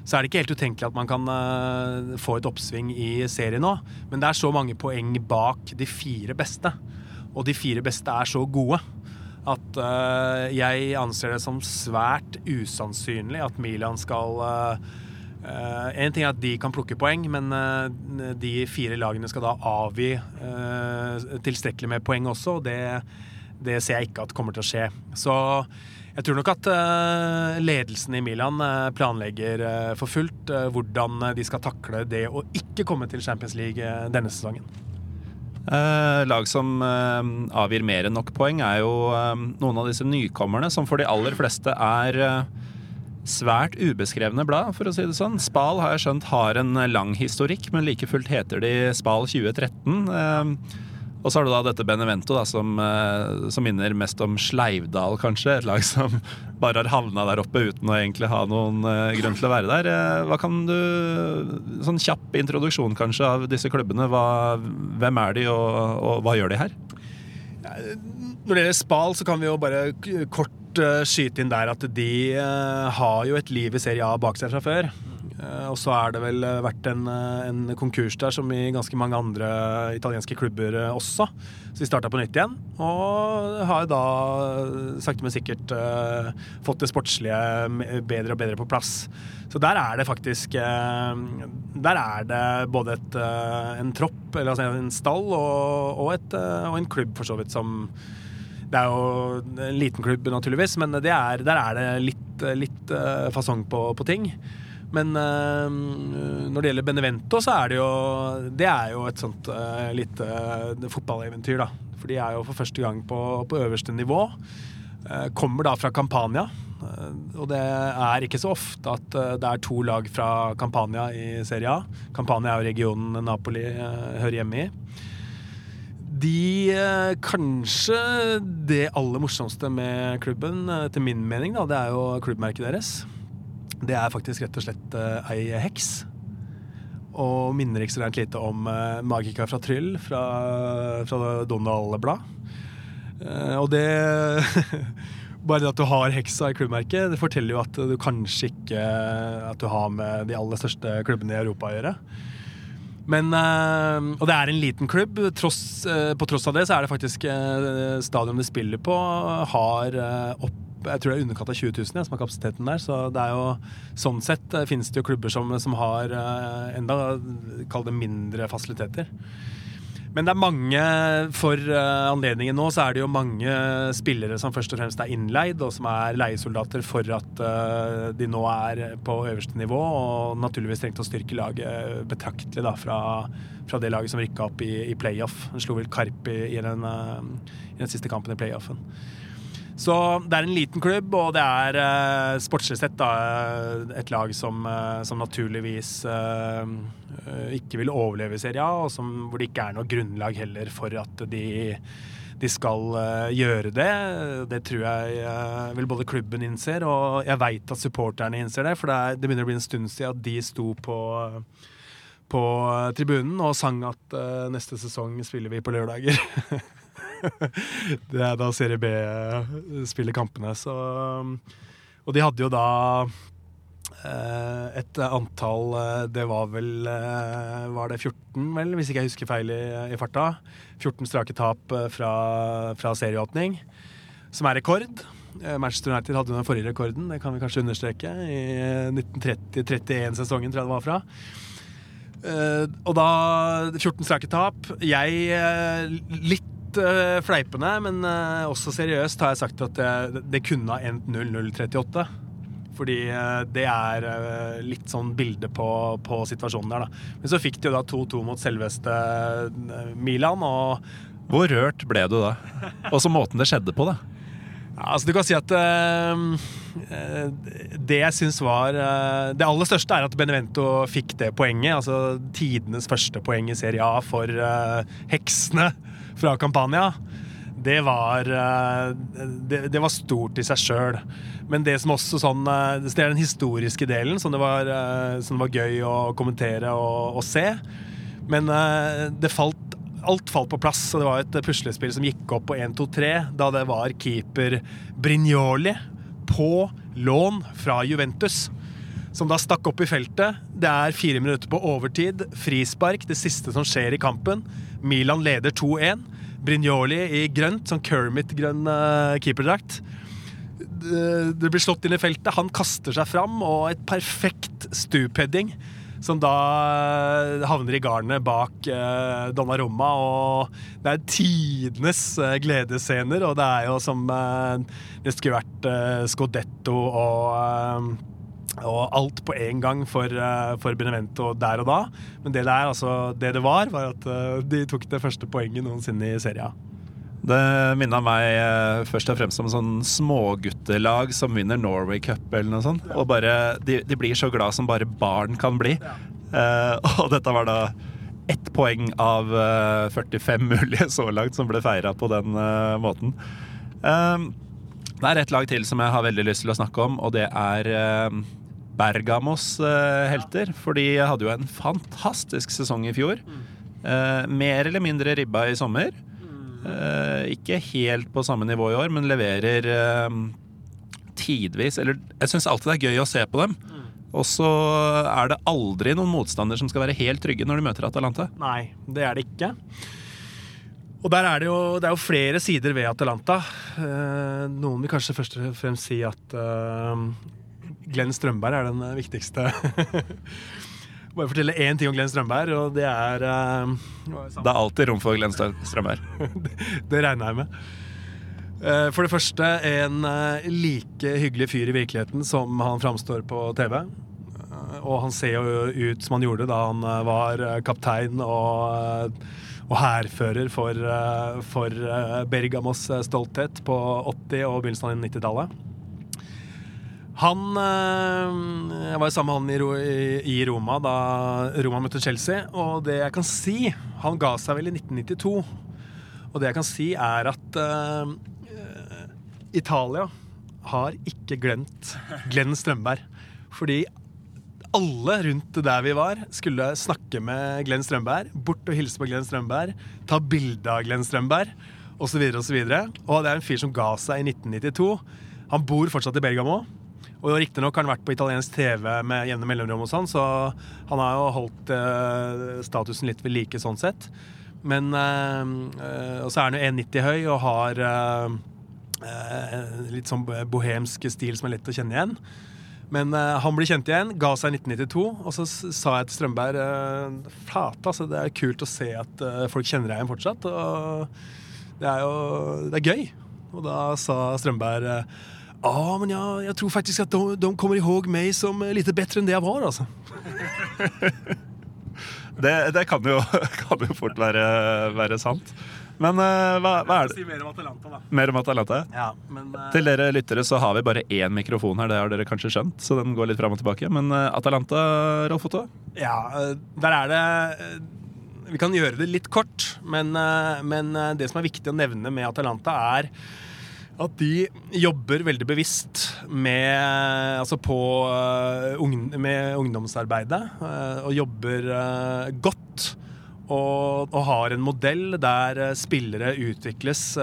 så er det ikke helt utenkelig at man kan uh, få et oppsving i serien nå. Men det er så mange poeng bak de fire beste, og de fire beste er så gode at uh, jeg anser det som svært usannsynlig at Milan skal Uh, en ting er at de kan plukke poeng, men uh, de fire lagene skal da avgi uh, tilstrekkelig med poeng også, og det, det, ser jeg ikke at kommer til å skje. Så jeg tror nok at uh, ledelsen i Milan uh, planlegger uh, for fullt hvordan de skal takle det å ikke komme til Champions League denne sesongen. lag som avgir mer enn nok poeng, er jo noen av disse nykommerne, som for de aller fleste er svært ubeskrevne blad, for å si det sånn. Spal har jeg skjønt har en lang historikk, men like fullt heter de Spal 2013. Og så har du da dette Benevento, da, som, eh, som, minner mest om Sleivdal, kanskje. Et lag som bare har havna der oppe uten å egentlig ha noen uh, grunn til å være der. Uh, hva kan du Sånn kjapp introduksjon, kanskje, av disse klubbene. Hva, hvem er de, og, og, hva gjør de her? Når det gjelder Spal, så kan vi jo bare kort skyte inn der at de har jo et liv i Serie A bak seg fra før. Eh, og så er det vel eh, vært en, eh, en, konkurs der, som i ganske mange andre italienske klubber også. Så vi starta på nytt igjen, og har da sakte, men sikkert fått det sportslige bedre og bedre på plass. Så der er det faktisk Der er det både et, en tropp, eller altså en stall, og, og, et, og en klubb, for så vidt, som det er jo en liten klubb, naturligvis, men er, der er det litt, litt fasong på, på ting. Men uh, når det gjelder Benevento, så er det jo Det er jo et sånt uh, lite uh, fotballeventyr, da. For de er jo for første gang på, på øverste nivå. kommer da fra Campania. og det er ikke så ofte at det er to lag fra Campania i Serie A. Campania er jo regionen Napoli hører hjemme i. De Kanskje det aller morsomste med klubben, til min mening, da, det er jo klubbmerket deres. Det er faktisk rett og slett uh, ei heks. Og minner ikke så rent lite om uh, Magika fra Tryll fra, fra Donald-blad. Uh, og det Bare det at du har heksa i klubbmerket, det forteller jo at du kanskje ikke at du har med de aller største klubbene i Europa å gjøre. Men, og det er en liten klubb. Tross, på tross av det så er det faktisk stadionet de spiller på, har opp jeg tror det er underkant av 20 000 ja, som har kapasiteten der. Så det er jo sånn sett uh, finnes det jo klubber som, som har uh, enda kall det mindre fasiliteter. Men det er mange For uh, anledningen nå så er det jo mange spillere som først og fremst er innleid, og som er leiesoldater for at de nå er på øverste nivå, og naturligvis trengte å styrke laget betraktelig da, fra, fra det laget som rykka opp i, i playoff. Han slo vel Karp i, i, den, i den siste kampen i playoffen. Så det er en liten klubb, og det er uh, sportslig sett da, et lag som, uh, som naturligvis uh, ikke vil overleve i Serie A, og som, hvor det ikke er noe grunnlag heller for at de, de skal gjøre det. Det tror jeg vel både klubben innser, og jeg veit at supporterne innser det. For det, er, det, begynner å bli en stund siden at de sto på på tribunen og sang at neste sesong spiller vi på lørdager. det er da Serie B spiller kampene. Så, Og de hadde jo da eh, et antall eh, Det var vel eh, Var det 14, vel, hvis ikke jeg husker feil i, i farta? 14 strake tap eh, fra, fra serieåpning, som er rekord. Eh, Manchester United hadde den forrige rekorden, det kan vi kanskje understreke. I eh, 1930-31-sesongen, tror jeg det var fra. Eh, og da 14 strake tap. Jeg eh, litt eh, fleipende, men uh, også seriøst har jeg sagt at det, det kunne ha endt 0-0-38. Fordi uh, det er litt sånn bilde på, på situasjonen der, da. Men så fikk de jo da 2-2 mot selveste Milan, og Hvor rørt ble du da? Og så måten det skjedde på, da. ja, altså du kan si at Det jeg syns var Det aller største er at Benevento fikk det poenget. Altså tidenes første poeng i Serie A for heksene fra Campania. Det var, eh, det, det var stort i seg sjøl. Men det som også sånn eh, Det er den historiske delen som det var, eh, som det var gøy å kommentere og, og se. Men det falt alt falt på plass, og det var et puslespill som gikk opp på 1-2-3 da det var keeper Brignoli på lån fra Juventus. Som da stakk opp i feltet. Det er fire minutter på overtid. Frispark, det siste som skjer i kampen. Milan leder 2-1. Brignoli i grønt, sånn Kermit-grønn eh, keeperdrakt. Det blir slått inn i feltet. Han kaster seg fram, og et perfekt stupheading som da eh, havner i garnet bak eh, Donnarumma. Og det er tidenes eh, gledesscener, og det er jo som eh, det skulle vært eh, Scodetto og eh, og alt på en gang for, eh, for Benevento der og da. Men det der, altså, det det var, var at eh, de tok det første poenget noensinne i serien. Det minna meg eh, først og fremst om sånn småguttelag som vinner Norway Cup eller noe sånt. Og bare, de, de blir så glad som bare barn kan bli. Eh, og dette var da ett poeng av uh, 45 mulige så langt som ble feira på den uh, måten. Det er et lag til som jeg har veldig lyst til å snakke om, og det er Bergamos eh, helter. For de hadde jo en fantastisk sesong i fjor. Eh, mer eller mindre ribba i sommer. Eh, ikke helt på samme nivå i år, men leverer tidvis Eller jeg syns alltid det er gøy å se på dem. Og så er det aldri noen motstander som skal være helt trygge når de møter Atalanta. Nei, det er det ikke. Og der er det jo, det er jo flere sider ved Atalanta. Eh, noen vil kanskje først og fremst si at Glenn Strømberg er den eh, viktigste. Bare fortelle én ting om Glenn Strømberg, og det er eh, Det er alltid rom for Glenn Strømberg. Det regner jeg med. Eh, For det første en like hyggelig fyr i virkeligheten som han framstår på TV. Og han ser jo ut som han gjorde da han var kaptein og, og hærfører for, for Bergamos stolthet på 80- og begynnelsen av 90-tallet. Han eh, Jeg var sammen med han i, Ro i, i Roma da Roma møtte Chelsea, og det jeg kan si Han ga seg vel i 1992. Og det jeg kan si, er at eh, Italia har ikke glemt Glenn Strømberg. Fordi alle rundt der vi var, skulle snakke med Glenn Strømberg. Bort og hilse på Glenn Strømberg. Ta bilde av Glenn Strømberg, osv. osv. Og det er en fyr som ga seg i 1992. Han bor fortsatt i Bergamo. Og Riktignok har han vært på italiensk TV med jevne mellomrom, og sånn, så han har jo holdt eh, statusen litt ved like sånn sett. Men eh, Og så er han jo 1,90 høy og har litt sånn bohemsk stil som er lett å kjenne igjen. Men han blir kjent igjen, ga seg i 1992, og så sa jeg til Strømberg uh, Flate, altså. Det er kult å se at folk kjenner deg igjen fortsatt. Og det er jo det er gøy. Og da sa Strømberg Ja, men ja, jeg tror faktisk at de, de kommer ihåg meg som eh, litt bedre enn det jeg var, altså. Det, det kan, jo, kan jo fort være, være sant. Men uh, hva, hva er det? Si mer om Atalanta, da. Mer om Atalanta? Ja, men uh... Til dere lyttere så har vi bare én mikrofon her, det har dere kanskje skjønt. Så den går litt fram og tilbake. Men uh, Atalanta, Rolf Otto? Ja, der er det Vi kan gjøre det litt kort, men, men det som er viktig å nevne med Atalanta, er at de jobber veldig bevisst med, altså på, eh, med ungdomsarbeidet. eh, Og jobber eh, godt Og, og har en modell der spillere utvikles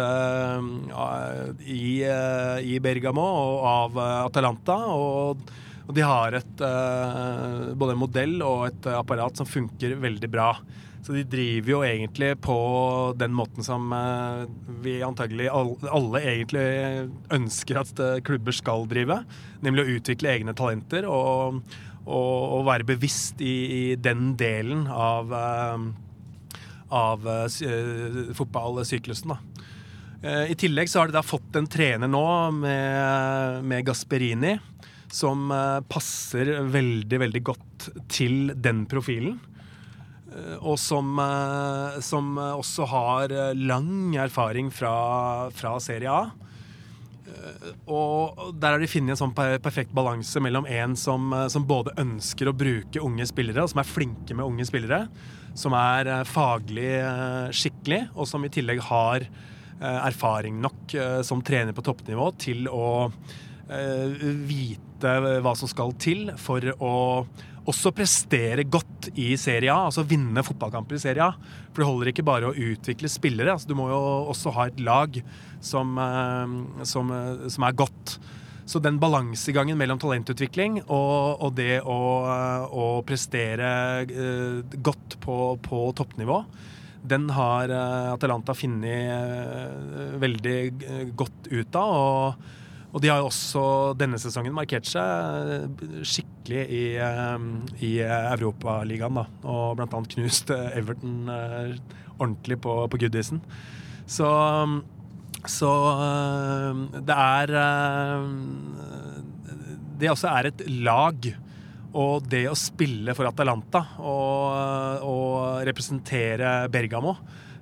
i, i Bergamo og av Atalanta. Og, og de har et, eh, både en modell og et apparat som funker veldig bra. Så de driver jo egentlig på den måten som eh, vi antagelig alle, egentlig ønsker at eh, klubber skal drive. Nemlig å utvikle egne talenter og, og, og være bevisst i, i den delen av, av fotballsyklusen. I tillegg så har de da fått en trener nå med, med Gasperini som eh, passer veldig, veldig godt til den profilen. Eh, Og som, eh, som også har lang erfaring fra, fra Serie A. Og der har de funnet en sånn perfekt balanse mellom en som, som både ønsker å bruke unge spillere, og som er flinke med unge spillere, som er faglig skikkelig, og som i tillegg har erfaring nok som trener på toppnivå til å vite hva som skal til for å også prestere godt i Serie A, altså vinne fotballkamper i Serie A. For det holder ikke bare å utvikle spillere, altså du må jo også ha et lag som, eh, som, eh, som er godt. Så den balansegangen mellom talentutvikling og, og det å, eh, å prestere eh, godt på, på toppnivå, den har eh, Atalanta funnet eh, veldig eh, godt ut av. Og, og de har jo også denne sesongen markert seg skikkelig i, eh, i Europaligaen. Og blant annet knust eh, Everton eh, ordentlig på, på goodiesen. Så, så det er Det også er et lag. Og det å spille for Atalanta og, og representere Bergamo,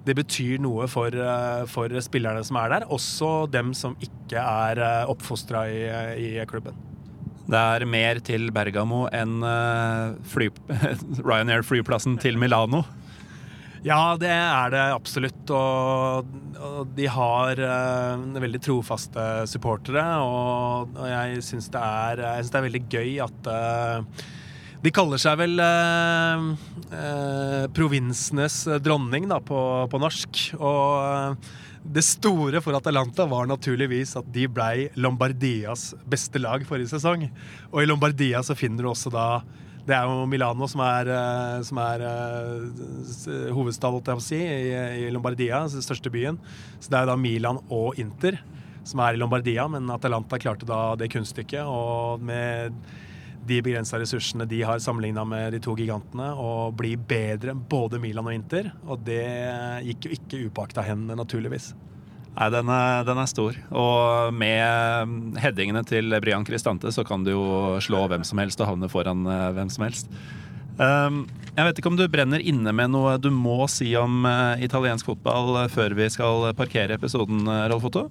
det betyr noe for, eh, for spillerne som er der. Også dem som ikke er oppfostra i, i klubben. Det er mer til Bergamo enn eh, fly, Ryanair-flyplassen til Milano. Ja, det er det absolutt. Og, og de har uh, veldig trofaste supportere. Og, og jeg syns det, det er veldig gøy at eh, De kaller seg vel eh, eh, provinsenes dronning da, på, på norsk. Og eh, det store for Atalanta var naturligvis at de blei Lombardias beste lag forrige sesong. Og i Lombardia så finner du også da det er jo Milano som er, eh, som er eh, hovedstad, holdt jeg på si, i, i Lombardia, den største byen. Så det er jo da Milan og Inter som er i Lombardia, men Atalanta klarte da det kunststykket. Og med de begrensa ressursene de har sammenligna med de to gigantene, og bli bedre enn både Milan og Inter. Og det gikk jo ikke upåakta hen, naturligvis. Nei, den er, den er stor. Og med headingene til Brian Cristante så kan du jo slå hvem som helst og havne foran eh, hvem som helst. Um, jeg vet ikke om du brenner inne med noe du må si om eh, italiensk fotball før vi skal parkere episoden, eh, Rolf Otto?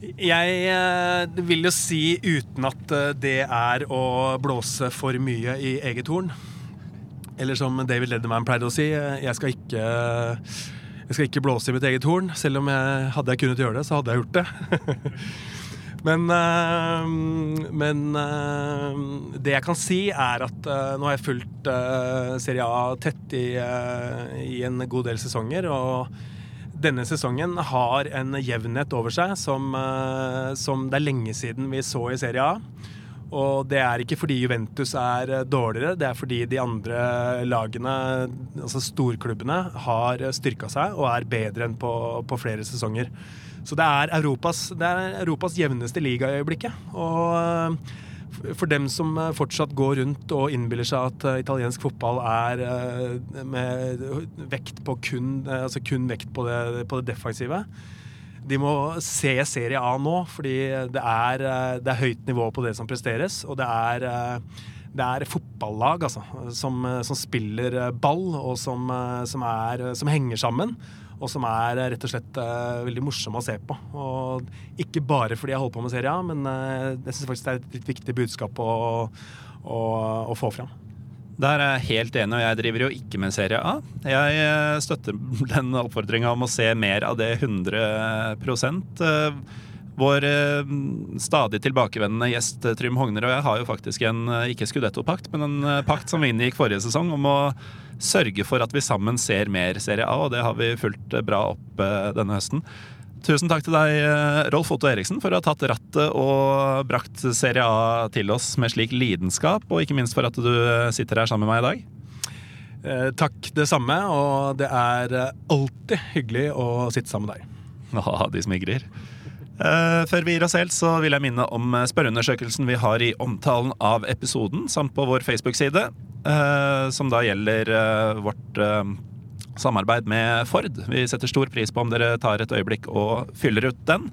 Jeg eh, vil jo si, uten at eh, det er å blåse for mye i eget horn Eller som David Lederman pleide å si, eh, jeg skal ikke jeg skal ikke blåse i mitt eget horn. Selv om jeg, hadde jeg kunnet gjøre det, så hadde jeg gjort det. men men det jeg kan si, er at nå har jeg fulgt Serie A tett i, i en god del sesonger. og denne sesongen har en jevnhet over seg som, eh, som det er lenge siden vi så i Serie A. Og det er ikke fordi Juventus er eh, dårligere, det er fordi de andre lagene, altså storklubbene, har styrka seg og er bedre enn på, på flere sesonger. Så det er Europas, det er Europas jevneste liga i øyeblikket. Og eh, for dem som eh, fortsatt går rundt og innbiller seg at eh, italiensk fotball er eh, med vekt på kun, altså kun vekt på det, på det defensive, de må se Serie A nå, fordi det er, det er høyt nivå på det som presteres. Og det er, det er fotballag altså, som, som spiller ball, og som, som, er, som henger sammen. Og som er eh, rett og slett eh, veldig morsomme å se på. Og ikke bare fordi jeg holder på med Serie A, men eh, jeg syns faktisk det er et litt viktig budskap å, å, å få fram. Der er jeg helt enig, og jeg driver jo ikke med Serie A. Jeg støtter den oppfordringa om å se mer av det 100 Eh, Vår eh, stadig tilbakevendende gjest eh, Trym Hogner og jeg har jo faktisk en eh, ikke Scudetto-pakt, men en pakt som vi inngikk forrige sesong om å sørge for at vi sammen ser mer Serie A, og det har vi fulgt bra opp denne høsten. Tusen takk til deg, Rolf Otto Eriksen, for å ha tatt rattet og brakt Serie A til oss med slik lidenskap, og ikke minst for at du sitter her sammen med meg i dag. Eh, takk det samme, og det er alltid hyggelig å sitte sammen med deg. Ja, de smigrer. Eh, før vi gir oss helt, så vil jeg minne om eh, spørreundersøkelsen vi har i omtalen av episoden, samt på vår Facebook-side, eh, som da gjelder vårt samarbeid med Ford. Vi setter stor pris på om dere tar et øyeblikk og fyller ut den.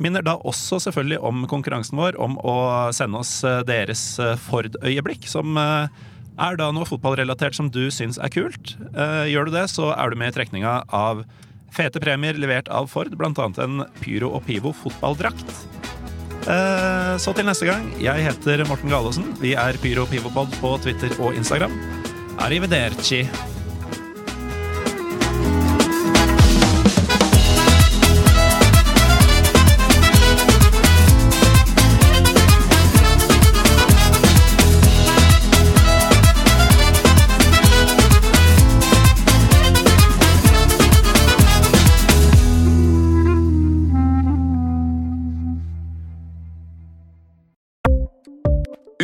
Minner da også selvfølgelig om konkurransen vår om å sende oss deres Ford-øyeblikk, som er da noe fotballrelatert som du syns er kult. Gjør du det, så er du med i trekninga av fete premier levert av Ford, annet en Pyro og Pivo fotballdrakt. Eh, Så til neste gang. Jeg heter Morten Galaasen. Vi er Pyro og Pivopod på Twitter og Instagram. Arrivederci.